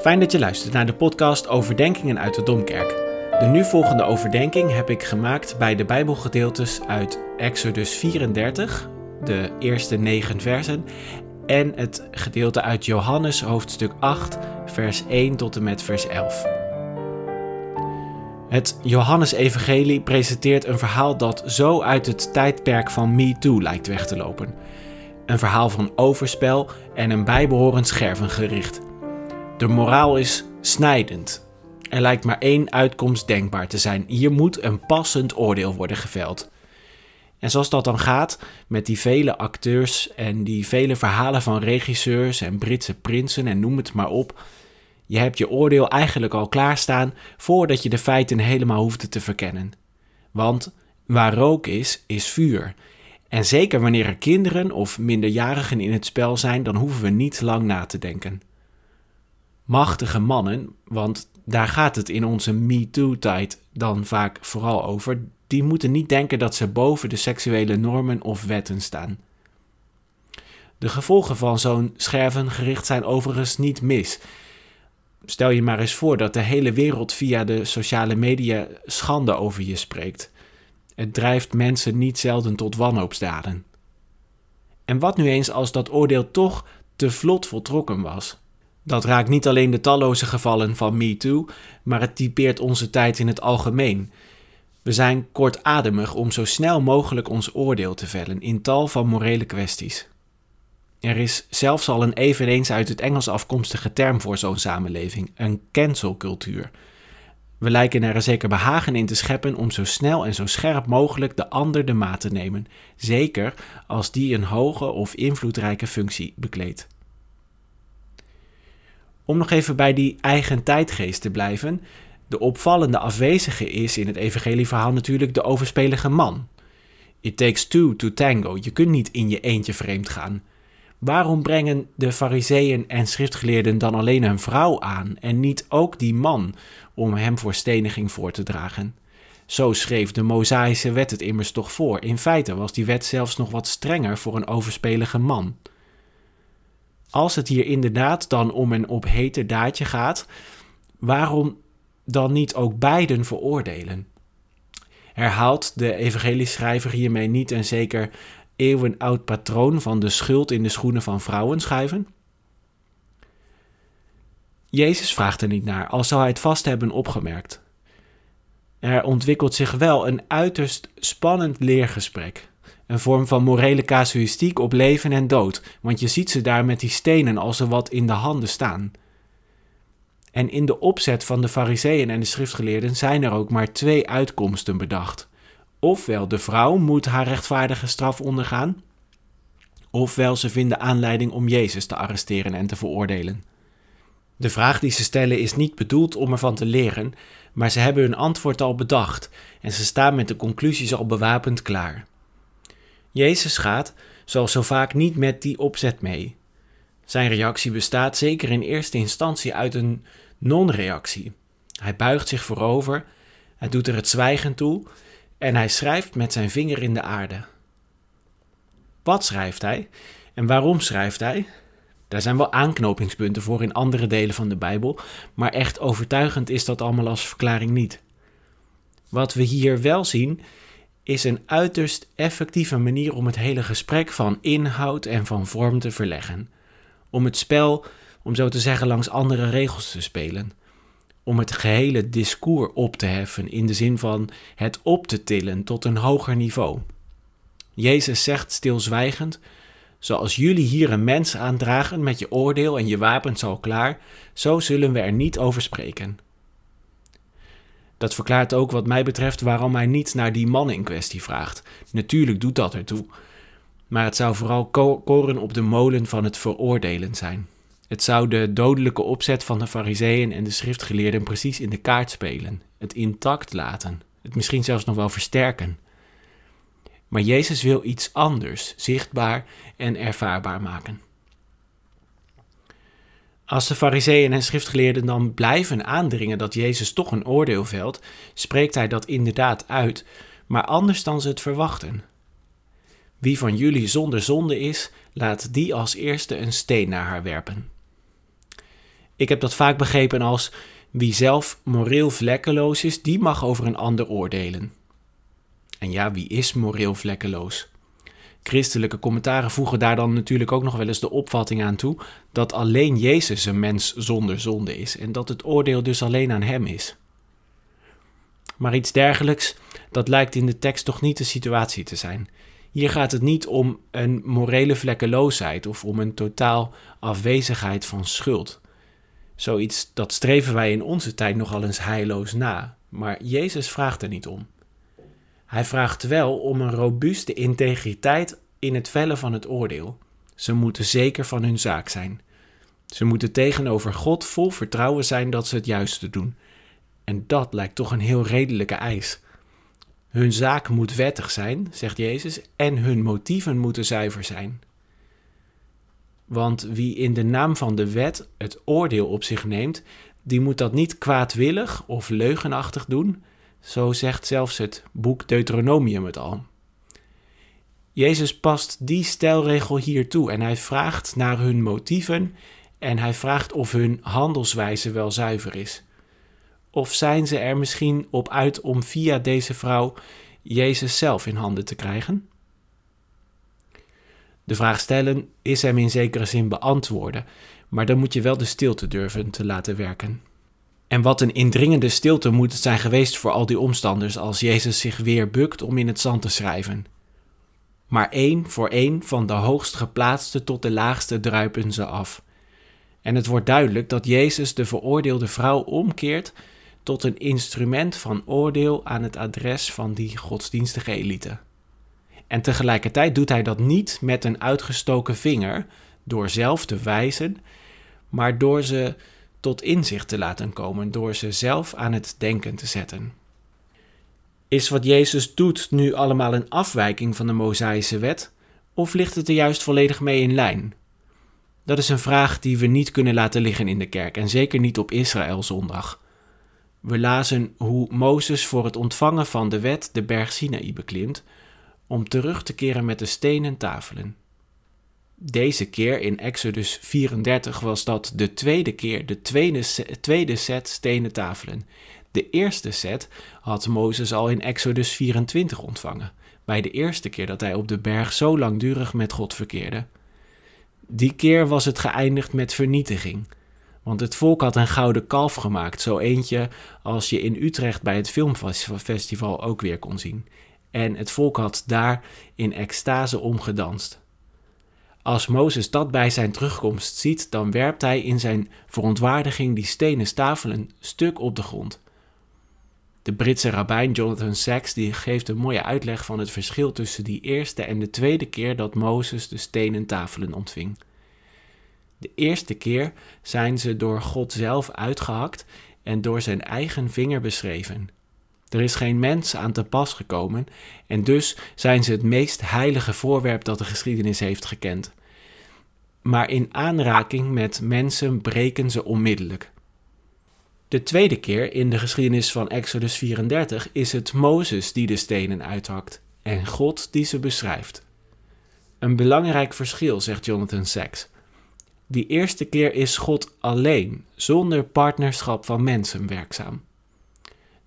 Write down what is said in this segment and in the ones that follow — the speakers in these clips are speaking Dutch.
Fijn dat je luistert naar de podcast Overdenkingen uit de Domkerk. De nu volgende overdenking heb ik gemaakt bij de Bijbelgedeeltes uit Exodus 34, de eerste negen versen, en het gedeelte uit Johannes hoofdstuk 8, vers 1 tot en met vers 11. Het Johannes-evangelie presenteert een verhaal dat zo uit het tijdperk van MeToo lijkt weg te lopen. Een verhaal van overspel en een bijbehorend schervengericht. De moraal is snijdend. Er lijkt maar één uitkomst denkbaar te zijn. Hier moet een passend oordeel worden geveld. En zoals dat dan gaat met die vele acteurs en die vele verhalen van regisseurs en Britse prinsen en noem het maar op. Je hebt je oordeel eigenlijk al klaarstaan voordat je de feiten helemaal hoeft te verkennen. Want waar rook is, is vuur. En zeker wanneer er kinderen of minderjarigen in het spel zijn, dan hoeven we niet lang na te denken machtige mannen, want daar gaat het in onze MeToo-tijd dan vaak vooral over, die moeten niet denken dat ze boven de seksuele normen of wetten staan. De gevolgen van zo'n schervengericht zijn overigens niet mis. Stel je maar eens voor dat de hele wereld via de sociale media schande over je spreekt. Het drijft mensen niet zelden tot wanhoopsdaden. En wat nu eens als dat oordeel toch te vlot voltrokken was? Dat raakt niet alleen de talloze gevallen van MeToo, maar het typeert onze tijd in het algemeen. We zijn kortademig om zo snel mogelijk ons oordeel te vellen in tal van morele kwesties. Er is zelfs al een eveneens uit het Engels afkomstige term voor zo'n samenleving, een cancelcultuur. We lijken er een zeker behagen in te scheppen om zo snel en zo scherp mogelijk de ander de maat te nemen, zeker als die een hoge of invloedrijke functie bekleedt. Om nog even bij die eigen tijdgeest te blijven. De opvallende afwezige is in het evangelieverhaal natuurlijk de overspelige man. It takes two to tango. Je kunt niet in je eentje vreemd gaan. Waarom brengen de fariseeën en schriftgeleerden dan alleen een vrouw aan en niet ook die man om hem voor steniging voor te dragen? Zo schreef de Mosaïsche wet het immers toch voor. In feite was die wet zelfs nog wat strenger voor een overspelige man. Als het hier inderdaad dan om een op heter daadje gaat, waarom dan niet ook beiden veroordelen? Herhaalt de evangelieschrijver hiermee niet een zeker eeuwenoud patroon van de schuld in de schoenen van vrouwen schuiven? Jezus vraagt er niet naar, als zou hij het vast hebben opgemerkt. Er ontwikkelt zich wel een uiterst spannend leergesprek een vorm van morele casuïstiek op leven en dood, want je ziet ze daar met die stenen als ze wat in de handen staan. En in de opzet van de fariseeën en de schriftgeleerden zijn er ook maar twee uitkomsten bedacht. Ofwel de vrouw moet haar rechtvaardige straf ondergaan, ofwel ze vinden aanleiding om Jezus te arresteren en te veroordelen. De vraag die ze stellen is niet bedoeld om ervan te leren, maar ze hebben hun antwoord al bedacht en ze staan met de conclusies al bewapend klaar. Jezus gaat, zoals zo vaak, niet met die opzet mee. Zijn reactie bestaat zeker in eerste instantie uit een non-reactie. Hij buigt zich voorover, hij doet er het zwijgen toe en hij schrijft met zijn vinger in de aarde. Wat schrijft hij en waarom schrijft hij? Daar zijn wel aanknopingspunten voor in andere delen van de Bijbel, maar echt overtuigend is dat allemaal als verklaring niet. Wat we hier wel zien, is een uiterst effectieve manier om het hele gesprek van inhoud en van vorm te verleggen. Om het spel, om zo te zeggen, langs andere regels te spelen. Om het gehele discours op te heffen in de zin van het op te tillen tot een hoger niveau. Jezus zegt stilzwijgend: Zoals jullie hier een mens aandragen met je oordeel en je wapens al klaar, zo zullen we er niet over spreken. Dat verklaart ook wat mij betreft waarom hij niet naar die man in kwestie vraagt. Natuurlijk doet dat ertoe. Maar het zou vooral koren op de molen van het veroordelen zijn. Het zou de dodelijke opzet van de fariseeën en de schriftgeleerden precies in de kaart spelen. Het intact laten. Het misschien zelfs nog wel versterken. Maar Jezus wil iets anders zichtbaar en ervaarbaar maken. Als de fariseeën en schriftgeleerden dan blijven aandringen dat Jezus toch een oordeel velt, spreekt hij dat inderdaad uit, maar anders dan ze het verwachten. Wie van jullie zonder zonde is, laat die als eerste een steen naar haar werpen. Ik heb dat vaak begrepen als wie zelf moreel vlekkeloos is, die mag over een ander oordelen. En ja, wie is moreel vlekkeloos? Christelijke commentaren voegen daar dan natuurlijk ook nog wel eens de opvatting aan toe dat alleen Jezus een mens zonder zonde is en dat het oordeel dus alleen aan hem is. Maar iets dergelijks, dat lijkt in de tekst toch niet de situatie te zijn. Hier gaat het niet om een morele vlekkeloosheid of om een totaal afwezigheid van schuld. Zoiets dat streven wij in onze tijd nogal eens heilloos na, maar Jezus vraagt er niet om. Hij vraagt wel om een robuuste integriteit in het vellen van het oordeel. Ze moeten zeker van hun zaak zijn. Ze moeten tegenover God vol vertrouwen zijn dat ze het juiste doen. En dat lijkt toch een heel redelijke eis. Hun zaak moet wettig zijn, zegt Jezus, en hun motieven moeten zuiver zijn. Want wie in de naam van de wet het oordeel op zich neemt, die moet dat niet kwaadwillig of leugenachtig doen, zo zegt zelfs het boek Deuteronomium het al. Jezus past die stelregel hier toe en hij vraagt naar hun motieven en hij vraagt of hun handelswijze wel zuiver is. Of zijn ze er misschien op uit om via deze vrouw Jezus zelf in handen te krijgen? De vraag stellen is hem in zekere zin beantwoorden, maar dan moet je wel de stilte durven te laten werken. En wat een indringende stilte moet het zijn geweest voor al die omstanders als Jezus zich weer bukt om in het zand te schrijven. Maar één voor één van de hoogst geplaatste tot de laagste druipen ze af. En het wordt duidelijk dat Jezus de veroordeelde vrouw omkeert tot een instrument van oordeel aan het adres van die godsdienstige elite. En tegelijkertijd doet hij dat niet met een uitgestoken vinger, door zelf te wijzen, maar door ze tot inzicht te laten komen, door ze zelf aan het denken te zetten. Is wat Jezus doet nu allemaal een afwijking van de Mosaïsche wet, of ligt het er juist volledig mee in lijn? Dat is een vraag die we niet kunnen laten liggen in de kerk, en zeker niet op Israëlzondag. We lazen hoe Mozes voor het ontvangen van de wet de berg Sinaï beklimt, om terug te keren met de stenen tafelen. Deze keer in Exodus 34 was dat de tweede keer, de tweede, tweede set stenen tafelen. De eerste set had Mozes al in Exodus 24 ontvangen, bij de eerste keer dat hij op de berg zo langdurig met God verkeerde. Die keer was het geëindigd met vernietiging, want het volk had een gouden kalf gemaakt, zo eentje als je in Utrecht bij het filmfestival ook weer kon zien. En het volk had daar in extase omgedanst. Als Mozes dat bij zijn terugkomst ziet, dan werpt hij in zijn verontwaardiging die stenen stafelen stuk op de grond. De Britse rabbijn Jonathan Sacks die geeft een mooie uitleg van het verschil tussen die eerste en de tweede keer dat Mozes de stenen tafelen ontving. De eerste keer zijn ze door God zelf uitgehakt en door zijn eigen vinger beschreven. Er is geen mens aan te pas gekomen en dus zijn ze het meest heilige voorwerp dat de geschiedenis heeft gekend. Maar in aanraking met mensen breken ze onmiddellijk. De tweede keer in de geschiedenis van Exodus 34 is het Mozes die de stenen uithakt en God die ze beschrijft. Een belangrijk verschil, zegt Jonathan Sacks. Die eerste keer is God alleen, zonder partnerschap van mensen werkzaam.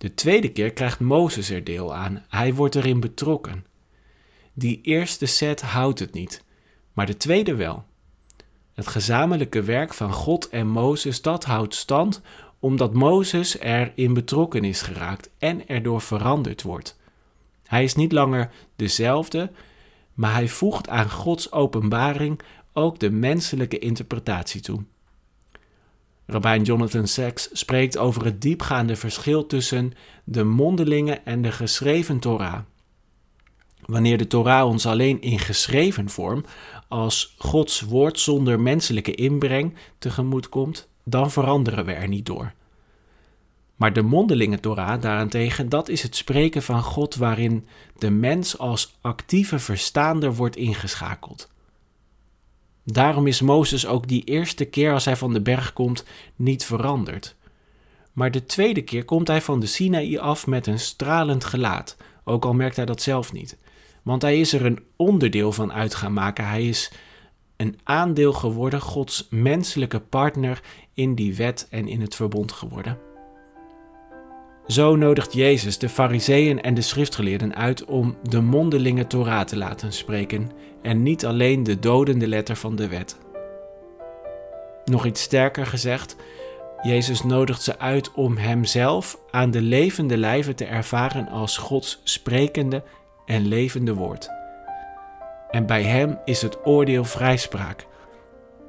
De tweede keer krijgt Mozes er deel aan, hij wordt erin betrokken. Die eerste set houdt het niet, maar de tweede wel. Het gezamenlijke werk van God en Mozes, dat houdt stand omdat Mozes erin betrokken is geraakt en erdoor veranderd wordt. Hij is niet langer dezelfde, maar hij voegt aan Gods openbaring ook de menselijke interpretatie toe. Rabijn Jonathan Sacks spreekt over het diepgaande verschil tussen de mondelinge en de geschreven Torah. Wanneer de Torah ons alleen in geschreven vorm, als Gods woord zonder menselijke inbreng, tegemoet komt, dan veranderen we er niet door. Maar de mondelinge Torah daarentegen, dat is het spreken van God waarin de mens als actieve verstaander wordt ingeschakeld. Daarom is Mozes ook die eerste keer als hij van de berg komt niet veranderd. Maar de tweede keer komt hij van de Sinaï af met een stralend gelaat, ook al merkt hij dat zelf niet. Want hij is er een onderdeel van uit gaan maken. Hij is een aandeel geworden, Gods menselijke partner in die wet en in het verbond geworden. Zo nodigt Jezus de Fariseeën en de schriftgeleerden uit om de mondelinge Torah te laten spreken en niet alleen de dodende letter van de wet. Nog iets sterker gezegd, Jezus nodigt ze uit om Hemzelf aan de levende lijven te ervaren als Gods sprekende en levende woord. En bij Hem is het oordeel vrijspraak.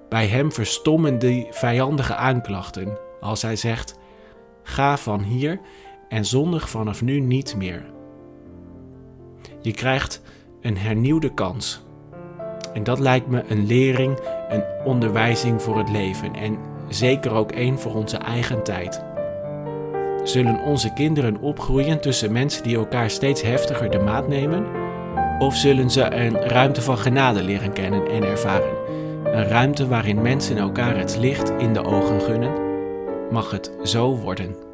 Bij Hem verstommen die vijandige aanklachten als Hij zegt: Ga van hier en zondig vanaf nu niet meer. Je krijgt een hernieuwde kans. En dat lijkt me een lering, een onderwijzing voor het leven en zeker ook één voor onze eigen tijd. Zullen onze kinderen opgroeien tussen mensen die elkaar steeds heftiger de maat nemen? Of zullen ze een ruimte van genade leren kennen en ervaren? Een ruimte waarin mensen elkaar het licht in de ogen gunnen? Mag het zo worden?